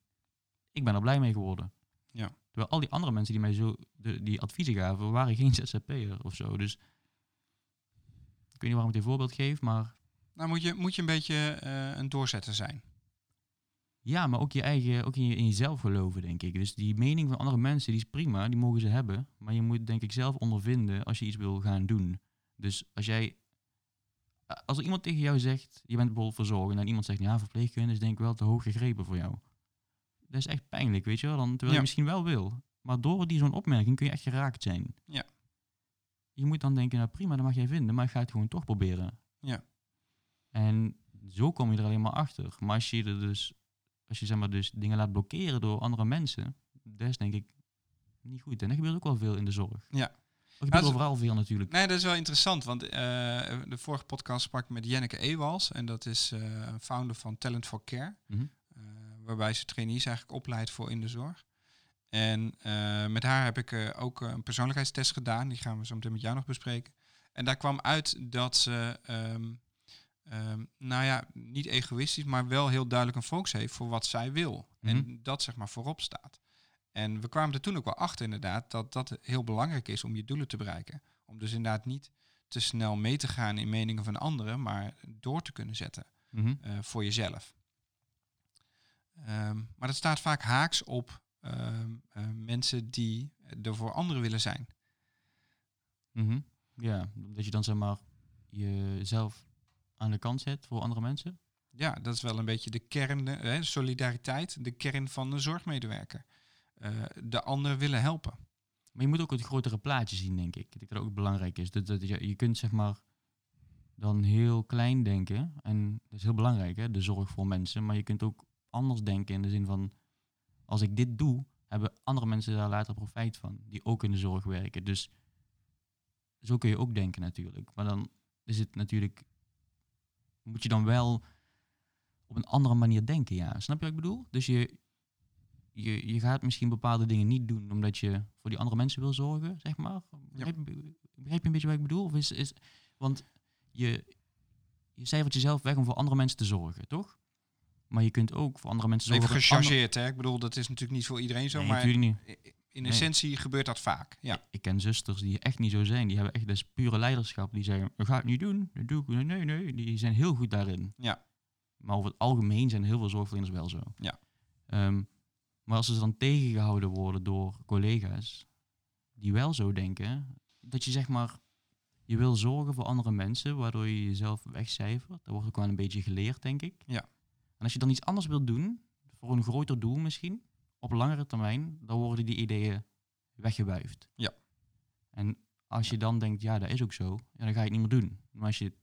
ik ben er blij mee geworden. Ja. Terwijl al die andere mensen die mij zo de, die adviezen gaven, waren geen ZZP'er of zo. Dus ik weet niet waarom ik dit voorbeeld geef, maar Nou moet je, moet je een beetje eh, een doorzetter zijn. Ja, maar ook je eigen, ook in, je, in jezelf geloven, denk ik. Dus die mening van andere mensen, die is prima, die mogen ze hebben. Maar je moet denk ik zelf ondervinden als je iets wil gaan doen. Dus als jij, als er iemand tegen jou zegt, je bent bijvoorbeeld verzorgend en iemand zegt, ja, verpleegkunde is denk ik wel te hoog gegrepen voor jou. Dat is echt pijnlijk, weet je wel, dan, terwijl Ja. je misschien wel wil. Maar door die zo'n opmerking kun je echt geraakt zijn. Ja. Je moet dan denken, nou prima, dat mag jij vinden, maar ik ga het gewoon toch proberen. Ja. En zo kom je er alleen maar achter. Maar als je er dus, als je zeg maar dus dingen laat blokkeren door andere mensen, dat is denk ik niet goed. En dat gebeurt ook wel veel in de zorg. Ja. Dat gebeurt overal veel natuurlijk. Nee, dat is wel interessant, want eh, de vorige podcast sprak ik met Jenneke Ewals. En dat is eh, founder van Talent for Care. Mhm. eh, waarbij ze trainees eigenlijk opleidt voor in de zorg. En met haar heb ik ook een persoonlijkheidstest gedaan. Die gaan we zo meteen met jou nog bespreken. En daar kwam uit dat ze, ehm, ehm, nou ja, niet egoïstisch, maar wel heel duidelijk een focus heeft voor wat zij wil. Mhm. En dat zeg maar voorop staat. En we kwamen er toen ook wel achter inderdaad dat dat heel belangrijk is om je doelen te bereiken. Om dus inderdaad niet te snel mee te gaan in meningen van anderen, maar door te kunnen zetten Mhm. eh, voor jezelf. Ehm, maar dat staat vaak haaks op ehm, eh, mensen die er voor anderen willen zijn. Mhm. Ja, dat je dan zeg maar jezelf aan de kant zet voor andere mensen. Ja, dat is wel een beetje de kern, eh, hè, solidariteit, de kern van de zorgmedewerker. Eh, de ander willen helpen. Maar je moet ook het grotere plaatje zien, denk ik. Ik denk dat dat ook belangrijk is. Dat, dat je, je kunt zeg maar dan heel klein denken. En dat is heel belangrijk, hè, de zorg voor mensen. Maar je kunt ook anders denken in de zin van... Als ik dit doe, hebben andere mensen daar later profijt van. Die ook in de zorg werken. Dus zo kun je ook denken natuurlijk. Maar dan is het natuurlijk... Moet je dan wel op een andere manier denken, ja. Snap je wat ik bedoel? Dus je, je, je gaat misschien bepaalde dingen niet doen omdat je voor die andere mensen wil zorgen, zeg maar. Begrijp, je- begrijp je een beetje wat ik bedoel? Of is, is, want je, je cijfert jezelf weg om voor andere mensen te zorgen, toch? Maar je kunt ook voor andere mensen zorgen. Even gechargeerd, hè? Ik bedoel, dat is natuurlijk niet voor iedereen zo, Nee, maar natuurlijk niet. i- in Nee. essentie gebeurt dat vaak. Ja, Ik ken zusters die echt niet zo zijn. Die hebben echt dat pure leiderschap. Die zeggen, dat ga ik niet doen. Dat doe ik niet. Nee, nee. Die zijn heel goed daarin. Ja. Maar over het algemeen zijn heel veel zorgverleners wel zo. Ja. Ehm, maar als ze dan tegengehouden worden door collega's die wel zo denken, dat je zeg maar, je wil zorgen voor andere mensen, waardoor je jezelf wegcijfert. Dat wordt ook wel een beetje geleerd, denk ik. Ja. En als je dan iets anders wilt doen, voor een groter doel misschien, op langere termijn, dan worden die ideeën weggewuifd. Ja. En als je dan denkt, ja, dat is ook zo, ja, dan ga je het niet meer doen. Maar als je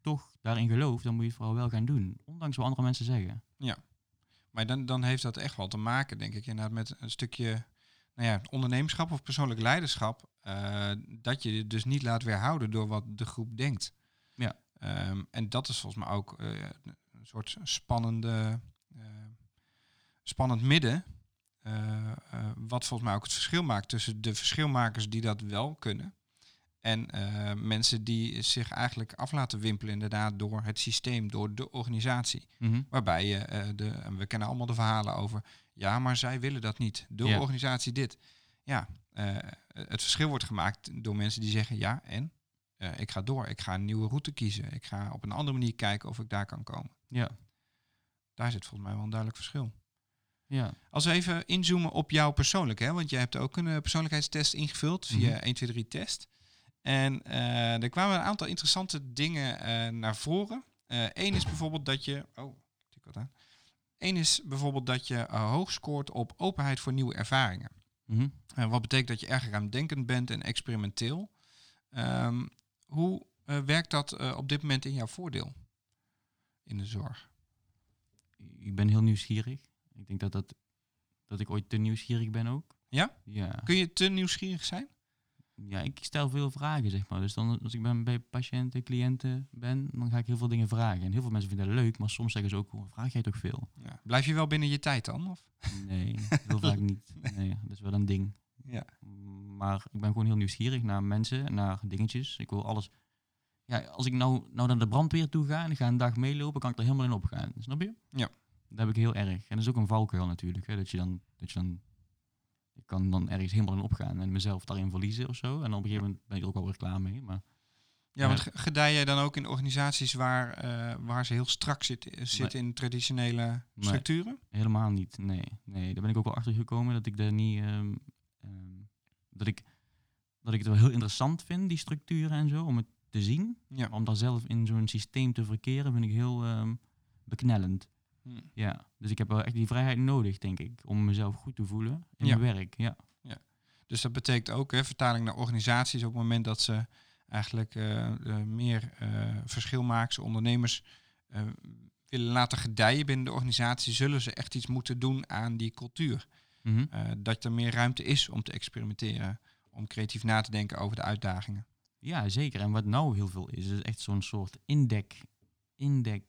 toch daarin gelooft, dan moet je het vooral wel gaan doen. Ondanks wat andere mensen zeggen. maar dan, dan heeft dat echt wel te maken, denk ik, inderdaad met een stukje nou ja, ondernemerschap of persoonlijk leiderschap. eh, dat je je dus niet laat weerhouden door wat de groep denkt. Ja. Ehm, en dat is volgens mij ook eh, een soort spannende, eh, spannend midden. Eh, eh, wat volgens mij ook het verschil maakt tussen de verschilmakers die dat wel kunnen. En eh, mensen die zich eigenlijk af laten wimpelen inderdaad door het systeem, door de organisatie. Waarbij je, de, en we kennen allemaal de verhalen over, ja, maar zij willen dat niet. De organisatie dit. Ja, het verschil wordt gemaakt door mensen die zeggen, ja, en? Ik ga door, ik ga een nieuwe route kiezen. Ik ga op een andere manier kijken of ik daar kan komen. Ja. Daar zit volgens mij wel een duidelijk verschil. Ja. Als we even inzoomen op jou persoonlijk, hè, want jij hebt ook een eh, persoonlijkheidstest ingevuld via Mhm. 1, 2, 3 test. En eh, er kwamen een aantal interessante dingen eh, naar voren. Eén is bijvoorbeeld dat je. Oh, ik wat aan. Eén is bijvoorbeeld dat je hoog scoort op openheid voor nieuwe ervaringen. Eh, wat betekent dat je erg ruimdenkend bent en experimenteel. Ehm, hoe werkt dat op dit moment in jouw voordeel in de zorg? Ik ben heel nieuwsgierig. Ik denk dat, dat, dat ik ooit te nieuwsgierig ben ook. Ja? Ja. Kun je te nieuwsgierig zijn? ja, ik stel veel vragen, zeg maar. Dus dan, als ik ben bij patiënten, cliënten ben, dan ga ik heel veel dingen vragen. En heel veel mensen vinden dat leuk, maar soms zeggen ze ook, "Oh, vraag jij toch veel? Ja. Blijf je wel binnen je tijd dan? Of? Nee, heel vaak niet. Nee, dat is wel een ding. Ja. Maar ik ben gewoon heel nieuwsgierig naar mensen, naar dingetjes. Ik wil alles... Ja, als ik nou, nou naar de brandweer toe ga en ik ga een dag meelopen, kan ik er helemaal in opgaan. Snap je? Ja. Dat heb ik heel erg. En dat is ook een valkuil natuurlijk. Hè, dat je dan... Dat je dan ik kan dan ergens helemaal in opgaan en mezelf daarin verliezen of zo. En op een gegeven moment ben ik er ook wel weer klaar mee. Maar Ja, want ge- gedij jij dan ook in organisaties waar, eh, waar ze heel strak zit, eh, zitten in traditionele Nee. structuren? Helemaal niet, nee. nee. Daar ben ik ook wel achter gekomen dat ik daar niet... ehm, ehm, dat, ik, dat ik het wel heel interessant vind, die structuren en zo, om het te zien. Ja. Maar om daar zelf in zo'n systeem te verkeren, vind ik heel ehm, beknellend. Hm. Ja, dus ik heb wel echt die vrijheid nodig, denk ik, om mezelf goed te voelen in Ja. mijn werk. Ja, Dus dat betekent ook, hè, vertaling naar organisaties, op het moment dat ze eigenlijk eh, eh, meer eh, verschilmakers, ondernemers eh, willen laten gedijen binnen de organisatie, zullen ze echt iets moeten doen aan die cultuur. Mhm. Dat er meer ruimte is om te experimenteren, om creatief na te denken over de uitdagingen. ja zeker. En wat nou heel veel is, is echt zo'n soort indek, indek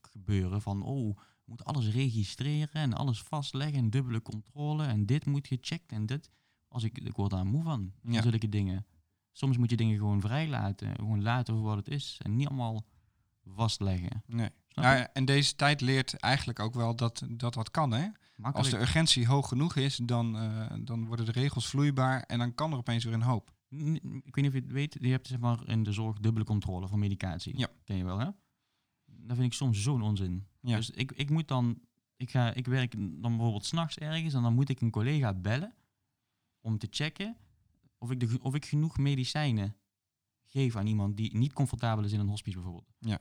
gebeuren van, oh, we moeten alles registreren en alles vastleggen en dubbele controle en dit moet gecheckt en dit. Als ik, ik word daar moe van, Ja. zulke dingen. Soms moet je dingen gewoon vrij laten, gewoon laten voor wat het is en niet allemaal vastleggen. Nee. Nou, je? ja, en deze tijd leert eigenlijk ook wel dat dat, dat kan. Hè? Als de urgentie hoog genoeg is, dan, eh, dan worden de regels vloeibaar en dan kan er opeens weer een hoop. N- Ik weet niet of je het weet, je hebt zeg maar in de zorg dubbele controle van medicatie. Ja. Ken je wel, hè? Dat vind ik soms zo'n onzin. Ja. Dus ik, ik moet dan, ik, ga, ik werk dan bijvoorbeeld s'nachts ergens en dan moet ik een collega bellen om te checken of ik, de, of ik genoeg medicijnen geef aan iemand die niet comfortabel is in een hospice bijvoorbeeld. Ja.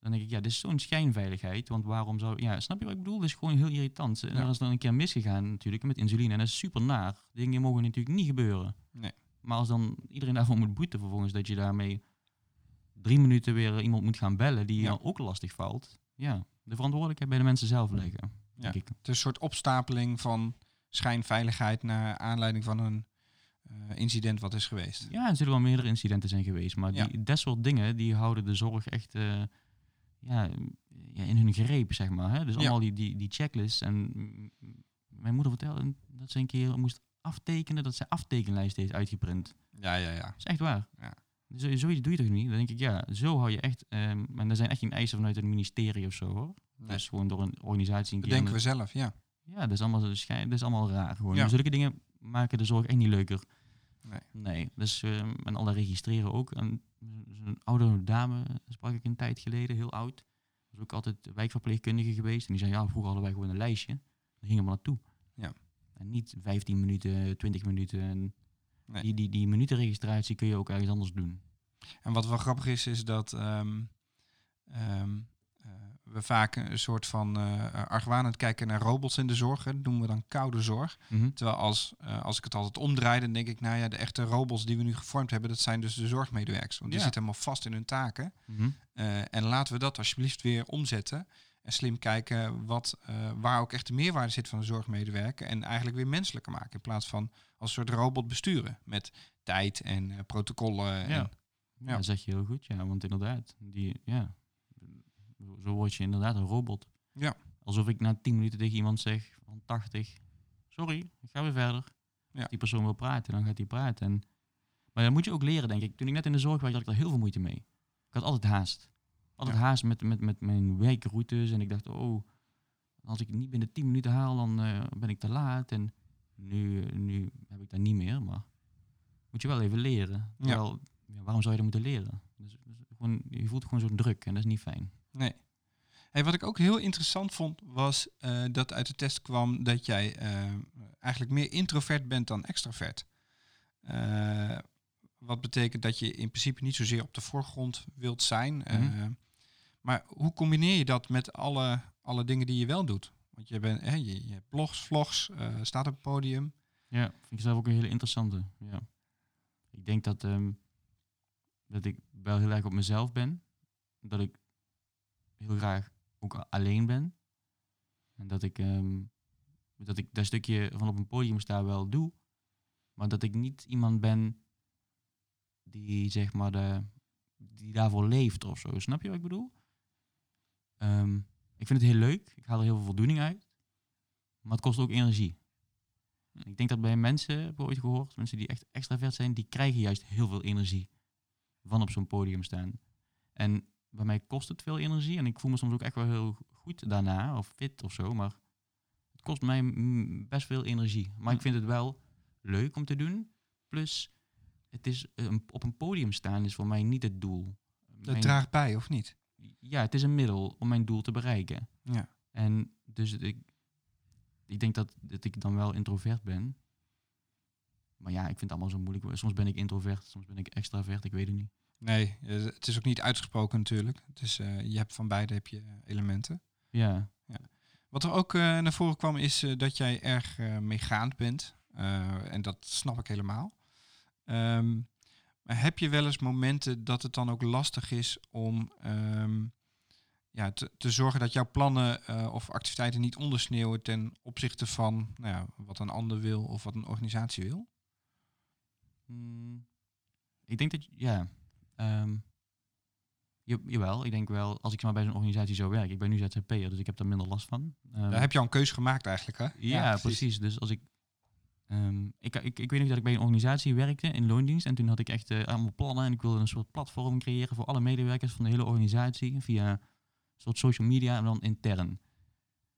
Dan denk ik, ja, dit is zo'n schijnveiligheid. Want waarom zou... Ja, snap je wat ik bedoel? Dat is gewoon heel irritant. En Ja. dan is dan een keer misgegaan natuurlijk met insuline. En dat is super naar. Dingen mogen natuurlijk niet gebeuren. Nee. Maar als dan iedereen daarvoor moet boeten vervolgens... dat je daarmee drie minuten weer iemand moet gaan bellen... die Ja. dan ook lastig valt. Ja, de verantwoordelijkheid bij de mensen zelf leggen. Ja. Denk ik. Het is een soort opstapeling van schijnveiligheid naar aanleiding van een eh, incident wat is geweest. Ja, er zullen wel meerdere incidenten zijn geweest. Maar Ja. die, dat soort dingen die houden de zorg echt eh, ja, ja, in hun greep, zeg maar. Hè? Dus Ja. allemaal die, die, die checklists. En mijn moeder vertelde dat ze een keer moest aftekenen, dat ze aftekenlijst heeft uitgeprint. Ja, ja, ja. Dat is echt waar. Ja. Dus zo- zoiets doe je toch niet? Dan denk ik, ja, zo hou je echt... ehm en er zijn echt geen eisen vanuit het ministerie of zo, hoor. Nee, Dat is gewoon door een organisatie een dat denken we zelf, ja. Ja, dat is allemaal, dat is allemaal raar gewoon. Ja. Zulke dingen maken de zorg echt niet leuker. Nee. Nee, dus ehm, en al dat registreren ook. En zo'n oude dame sprak ik een tijd geleden, heel oud. Was ook altijd wijkverpleegkundige geweest. En die zei, ja, vroeger hadden wij gewoon een lijstje. Dan gingen we naartoe. Ja. En niet 15 minuten, 20 minuten. Nee. die, die, die minutenregistratie kun je ook ergens anders doen. En wat wel grappig is, is dat ehm, ehm, eh, we vaak een soort van eh argwanend kijken naar robots in de zorg. Hè. Dat noemen we dan koude zorg. Mhm. Terwijl als, eh, als ik het altijd omdraai, dan denk ik, nou ja, de echte robots die we nu gevormd hebben, dat zijn dus de zorgmedewerkers. Want die Ja. zitten helemaal vast in hun taken. Mhm. En laten we dat alsjeblieft weer omzetten. En slim kijken wat, eh, waar ook echt de meerwaarde zit van de zorgmedewerker. En eigenlijk weer menselijker maken. In plaats van als een soort robot besturen. Met tijd en eh, protocollen. Ja. En, Ja, Ja. dat zeg je heel goed, ja. Want inderdaad, die, ja, zo word je inderdaad een robot. Ja. Alsof ik na 10 minuten tegen iemand zeg van 80, sorry, ik ga weer verder. Ja. Als die persoon wil praten, dan gaat hij praten. En, maar dat moet je ook leren, denk ik. Toen ik net in de zorg werkte, had ik daar heel veel moeite mee. Ik had altijd haast. Altijd haast met, met, met mijn werkroutes. En ik dacht, oh, als ik het niet binnen 10 minuten haal, dan eh, ben ik te laat. En nu, nu heb ik dat niet meer, maar moet je wel even leren. Terwijl, ja, waarom zou je dat moeten leren? Dus, dus gewoon, je voelt gewoon zo'n druk en dat is niet fijn. Nee. Hey, wat ik ook heel interessant vond, was eh, dat uit de test kwam dat jij eh, eigenlijk meer introvert bent dan extravert. Wat betekent dat je in principe niet zozeer op de voorgrond wilt zijn. Mhm. Maar hoe combineer je dat met alle, alle dingen die je wel doet? Want je, bent, hè, je, hebt blogs, vlogs, eh, staat op het podium. Ja, vind ik zelf ook een hele interessante. Ja. Ik denk dat, ehm, dat ik wel heel erg op mezelf ben. Dat ik heel graag ook alleen ben. En dat ik, ehm, dat ik dat stukje van op een podium staan wel doe. Maar dat ik niet iemand ben die zeg maar de, die daarvoor leeft of zo. Snap je wat ik bedoel? Ehm, ik vind het heel leuk. Ik haal er heel veel voldoening uit. Maar het kost ook energie. Ik denk dat bij mensen, heb ik ooit gehoord, mensen die echt extravert zijn, die krijgen juist heel veel energie van op zo'n podium staan. En bij mij kost het veel energie en ik voel me soms ook echt wel heel goed daarna, of fit of zo, maar het kost mij best veel energie. Maar ik vind het wel leuk om te doen. Plus, het is, eh, op een podium staan is voor mij niet het doel. Dat Mijn- draagt bij, of niet? Ja, het is een middel om mijn doel te bereiken. Ja. En dus ik, ik denk dat, dat ik dan wel introvert ben. Maar ja, ik vind het allemaal zo moeilijk. Soms ben ik introvert, soms ben ik extravert, ik weet het niet. Nee, eh, het is ook niet uitgesproken natuurlijk. Is, eh, je hebt van beide heb je eh, elementen. Ja, Wat er ook naar voren kwam is dat jij erg meegaand bent. En dat snap ik helemaal. Ehm, maar heb je wel eens momenten dat het dan ook lastig is om ehm, ja, te, te zorgen dat jouw plannen eh, of activiteiten niet ondersneeuwen ten opzichte van nou ja, wat een ander wil of wat een organisatie wil? Mm, ik denk dat, ja, ehm, ja, jawel, ik denk wel, als ik maar bij zo'n organisatie zou werken, ik ben nu ZZP'er, dus ik heb daar minder last van. Ehm, Daar heb je al een keuze gemaakt eigenlijk, hè? Ja, precies. Dus als ik, ehm, ik, ik. Ik weet nog dat ik bij een organisatie werkte in loondienst. En toen had ik echt eh, allemaal plannen. En ik wilde een soort platform creëren voor alle medewerkers van de hele organisatie. Via een soort social media en dan intern.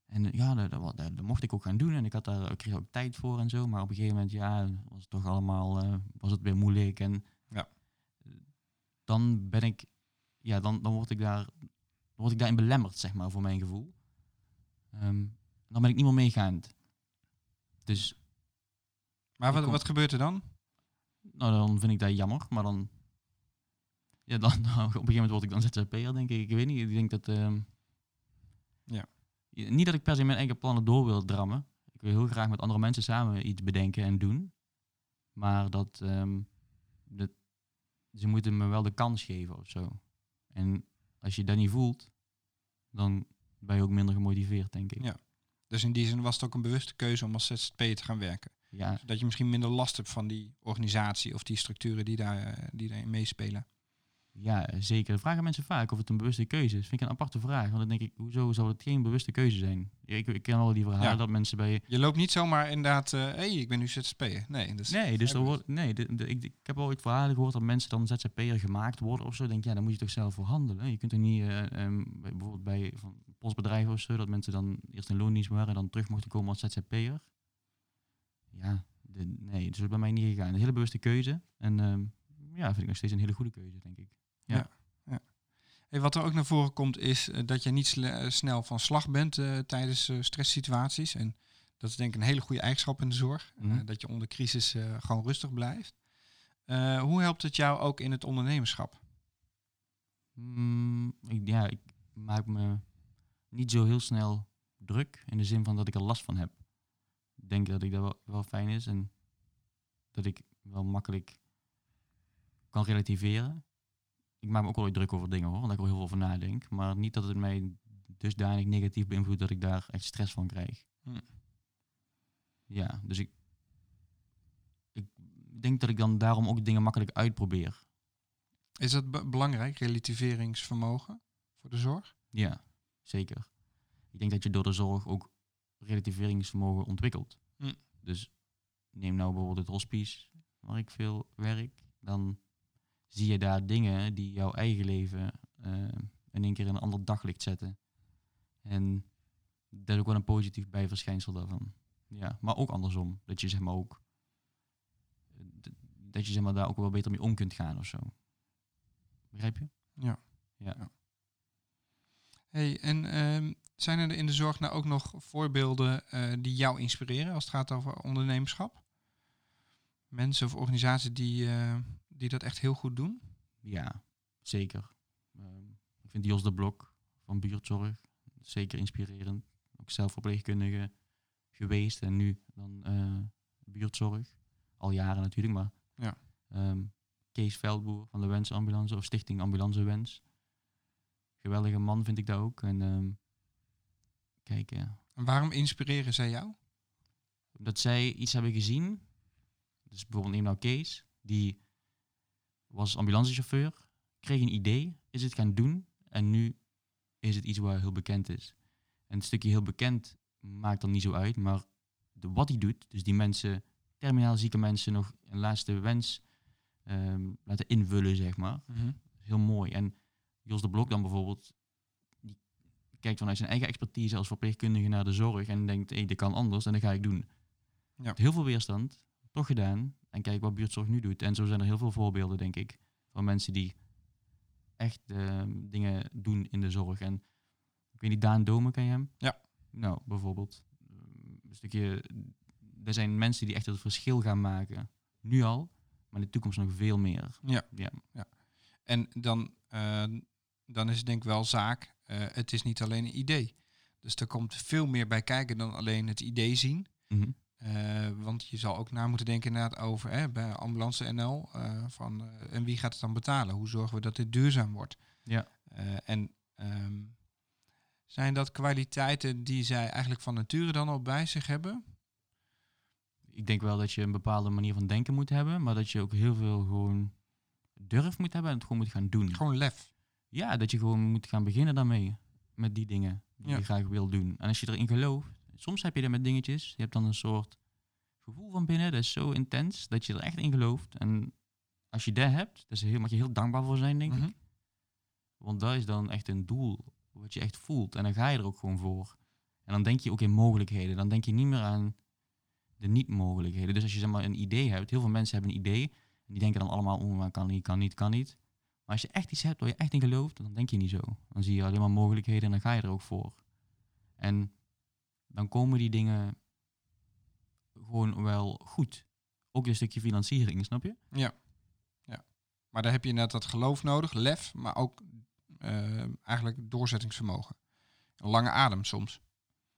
En eh, ja, dat, dat, wa- dat, dat mocht ik ook gaan doen. En ik had daar ik kreeg ook tijd voor en zo. Maar op een gegeven moment, ja, was het toch allemaal eh, was het weer moeilijk. En Ja. dan ben ik, ja, dan, dan word ik daar, word ik daarin belemmerd, zeg maar, voor mijn gevoel. Ehm, dan ben ik niet meer meegaand. Dus Maar wat, wat gebeurt er dan? nou, dan vind ik dat jammer. Maar dan, Ja, dan, op een gegeven moment word ik dan ZZP'er, denk ik. Ik weet niet, ik denk dat... ehm, Ja. Niet dat ik per se mijn eigen plannen door wil drammen. Ik wil heel graag met andere mensen samen iets bedenken en doen. Maar dat, ehm, dat ze moeten me wel de kans geven of zo. En als je dat niet voelt, dan ben je ook minder gemotiveerd, denk ik. Ja. Dus in die zin was het ook een bewuste keuze om als ZZP'er te gaan werken. Ja, Dat je misschien minder last hebt van die organisatie of die structuren die, daar, eh, die daarin meespelen. ja, zeker. Dat vragen mensen vaak of het een bewuste keuze is. Vind ik een aparte vraag. Want dan denk ik, hoezo zou het geen bewuste keuze zijn? Ik, ik ken wel die verhalen Ja. dat mensen bij... Je loopt niet zomaar inderdaad, hé, hey, ik ben nu ZZP'er. Nee, Nee, dus er wordt, nee de, de- ik, ik heb al ooit verhalen gehoord dat mensen dan ZZP'er gemaakt worden of zo. Denk ja, dan moet je toch zelf voor handelen. Je kunt er niet, eh, ehm, bij- bijvoorbeeld bij van postbedrijven of zo, dat mensen dan eerst in loondienst waren en dan terug mochten komen als ZZP'er. Ja, de, nee, dus dat is bij mij niet gegaan. Een hele bewuste keuze. En ehm, ja, vind ik nog steeds een hele goede keuze, denk ik. Hey, wat er ook naar voren komt is eh, dat je niet eh, snel van slag bent eh, tijdens stresssituaties. En dat is denk ik een hele goede eigenschap in de zorg. Mhm. dat je onder crisis gewoon rustig blijft. Hoe helpt het jou ook in het ondernemerschap? Mm, ik, ja, ik maak me niet zo heel snel druk in de zin van dat ik er last van heb. Denk dat ik dat wel, wel fijn is en dat ik wel makkelijk kan relativeren. Ik maak me ook wel druk over dingen hoor, omdat ik er heel veel over nadenk. Maar niet dat het mij dusdanig negatief beïnvloedt dat ik daar echt stress van krijg. Hm. Ja, dus ik, ik denk dat ik dan daarom ook dingen makkelijk uitprobeer. Is dat be- belangrijk, relativeringsvermogen voor de zorg? Ja, zeker. Ik denk dat je door de zorg ook relativeringsvermogen ontwikkelt. Hm. Dus neem nou bijvoorbeeld het hospice, waar ik veel werk. Dan zie je daar dingen die jouw eigen leven eh, in één keer in een ander daglicht zetten. En dat is ook wel een positief bijverschijnsel daarvan. Ja, maar ook andersom. Dat je zeg maar ook eh, dat je zeg maar daar ook wel beter mee om kunt gaan of zo. Begrijp je? Ja. Ja. Hey, en ehm, zijn er in de zorg nou ook nog voorbeelden eh, die jou inspireren als het gaat over ondernemerschap? Mensen of organisaties die, eh, die dat echt heel goed doen? Ja, zeker. Ehm, ik vind Jos de Blok van buurtzorg zeker inspirerend. Ook zelf verpleegkundige geweest en nu dan eh, buurtzorg. Al jaren natuurlijk, maar Ja. ehm, Kees Veldboer van de Wens Ambulance of Stichting Ambulance Wens. Geweldige man vind ik dat ook. En kijk, ja, En waarom inspireren zij jou? dat zij iets hebben gezien. Dus bijvoorbeeld neem nou Kees, die was ambulancechauffeur, kreeg een idee, is het gaan doen en nu is het iets waar heel bekend is. En een stukje heel bekend maakt dan niet zo uit, maar de, wat hij doet, dus die mensen, terminaal zieke mensen nog een laatste wens ehm, laten invullen, zeg maar. Heel mooi. En Jos de Blok dan bijvoorbeeld, die kijkt vanuit zijn eigen expertise als verpleegkundige naar de zorg en denkt, hé, dit kan anders en dat ga ik doen. Ja. Heel veel weerstand, toch gedaan. En kijk wat buurtzorg nu doet. En zo zijn er heel veel voorbeelden, denk ik, van mensen die echt ehm, dingen doen in de zorg. En ik weet niet, Daan Domen, ken je hem? Ja. Nou, bijvoorbeeld. Ehm, Een stukje, er zijn mensen die echt het verschil gaan maken. Nu al, maar in de toekomst nog veel meer. Ja. Ja. En dan, eh, dan is het denk ik wel zaak, eh, het is niet alleen een idee. Dus er komt veel meer bij kijken dan alleen het idee zien. Mhm. Eh, want je zal ook na moeten denken inderdaad over hè, bij Ambulance NL. eh, van, en wie gaat het dan betalen? Hoe zorgen we dat dit duurzaam wordt? Ja. En ehm, zijn dat kwaliteiten die zij eigenlijk van nature dan al bij zich hebben? ik denk wel dat je een bepaalde manier van denken moet hebben, maar dat je ook heel veel gewoon durf moet hebben en het gewoon moet gaan doen. Gewoon lef. Ja, dat je gewoon moet gaan beginnen daarmee. Met die dingen die Ja. je graag wil doen. En als je erin gelooft, soms heb je dat met dingetjes. Je hebt dan een soort gevoel van binnen, dat is zo intens, dat je er echt in gelooft. En als je dat hebt, daar is heel, mag je heel dankbaar voor zijn, denk Mhm. ik. Want dat is dan echt een doel wat je echt voelt. En dan ga je er ook gewoon voor. En dan denk je ook in mogelijkheden. Dan denk je niet meer aan de niet-mogelijkheden. Dus als je zeg maar een idee hebt, heel veel mensen hebben een idee. En die denken dan allemaal, oh, maar kan niet, kan niet, kan niet. Maar als je echt iets hebt waar je echt in gelooft, dan denk je niet zo. Dan zie je alleen maar mogelijkheden en dan ga je er ook voor. En dan komen die dingen gewoon wel goed. Ook een stukje financiering, snap je? Ja. Ja. Maar daar heb je net dat geloof nodig, lef, maar ook uh, eigenlijk doorzettingsvermogen. Een lange adem soms.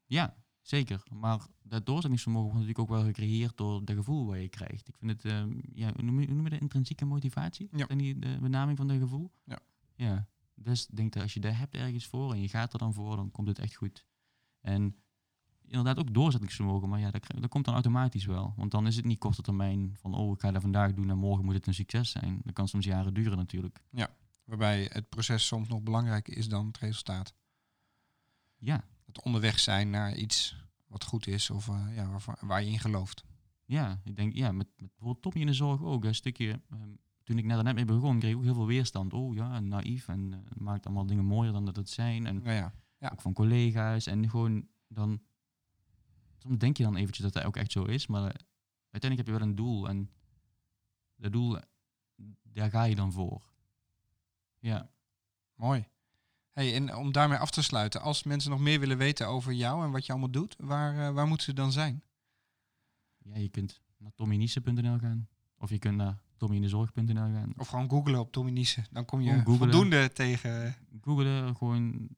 Ja, zeker. Maar dat doorzettingsvermogen wordt natuurlijk ook wel gecreëerd door de gevoel wat je krijgt. Ik vind het, uh, ja, hoe noem je, hoe noem je de intrinsieke motivatie? Ja. En die de benaming van de gevoel? Ja. Ja. Dus ik denk dat als je dat hebt ergens voor en je gaat er dan voor, dan komt het echt goed. En inderdaad ook doorzettingsvermogen, maar ja, dat, dat komt dan automatisch wel. Want dan is het niet korte termijn van, oh, ik ga dat vandaag doen en morgen moet het een succes zijn. Dat kan soms jaren duren natuurlijk. Ja, waarbij het proces soms nog belangrijker is dan het resultaat. Ja. Het onderweg zijn naar iets wat goed is of uh, ja, waar, waar je in gelooft. Ja, ik denk, ja, met, met bijvoorbeeld Tommy in de zorg ook. Een stukje, um, toen ik net, net mee begon, kreeg ik ook heel veel weerstand. Oh ja, naïef en uh, maakt allemaal dingen mooier dan dat het zijn. En ja, ja. Ja. ook van collega's. En gewoon dan, soms denk je dan eventjes dat dat ook echt zo is, maar uh, uiteindelijk heb je wel een doel. En dat doel, daar ga je dan voor. Ja. Mooi. Hey, en om daarmee af te sluiten, als mensen nog meer willen weten over jou en wat je allemaal doet, waar, uh, waar moeten ze dan zijn? Ja, je kunt naar tommynissen.nl gaan. Of je kunt naar tommyindezorg.nl gaan. Of gewoon googlen op Tommy. Dan kom je voldoende tegen... Googelen, gewoon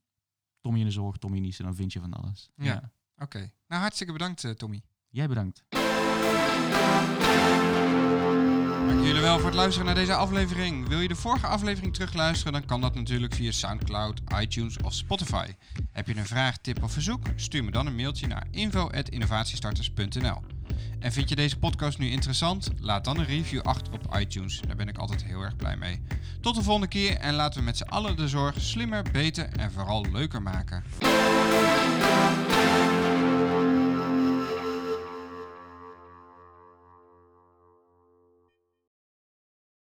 Tommy in de zorg, Tommy dan vind je van alles. Ja. Oké. Nou, hartstikke bedankt, uh, Tommy. Jij bedankt. Dank jullie wel voor het luisteren naar deze aflevering. Wil je de vorige aflevering terugluisteren, dan kan dat natuurlijk via SoundCloud, iTunes of Spotify. Heb je een vraag, tip of verzoek? Stuur me dan een mailtje naar info.innovatiestarters.nl. En vind je deze podcast nu interessant? Laat dan een review achter op iTunes. Daar ben ik altijd heel erg blij mee. Tot de volgende keer en laten we met z'n allen de zorg slimmer, beter en vooral leuker maken.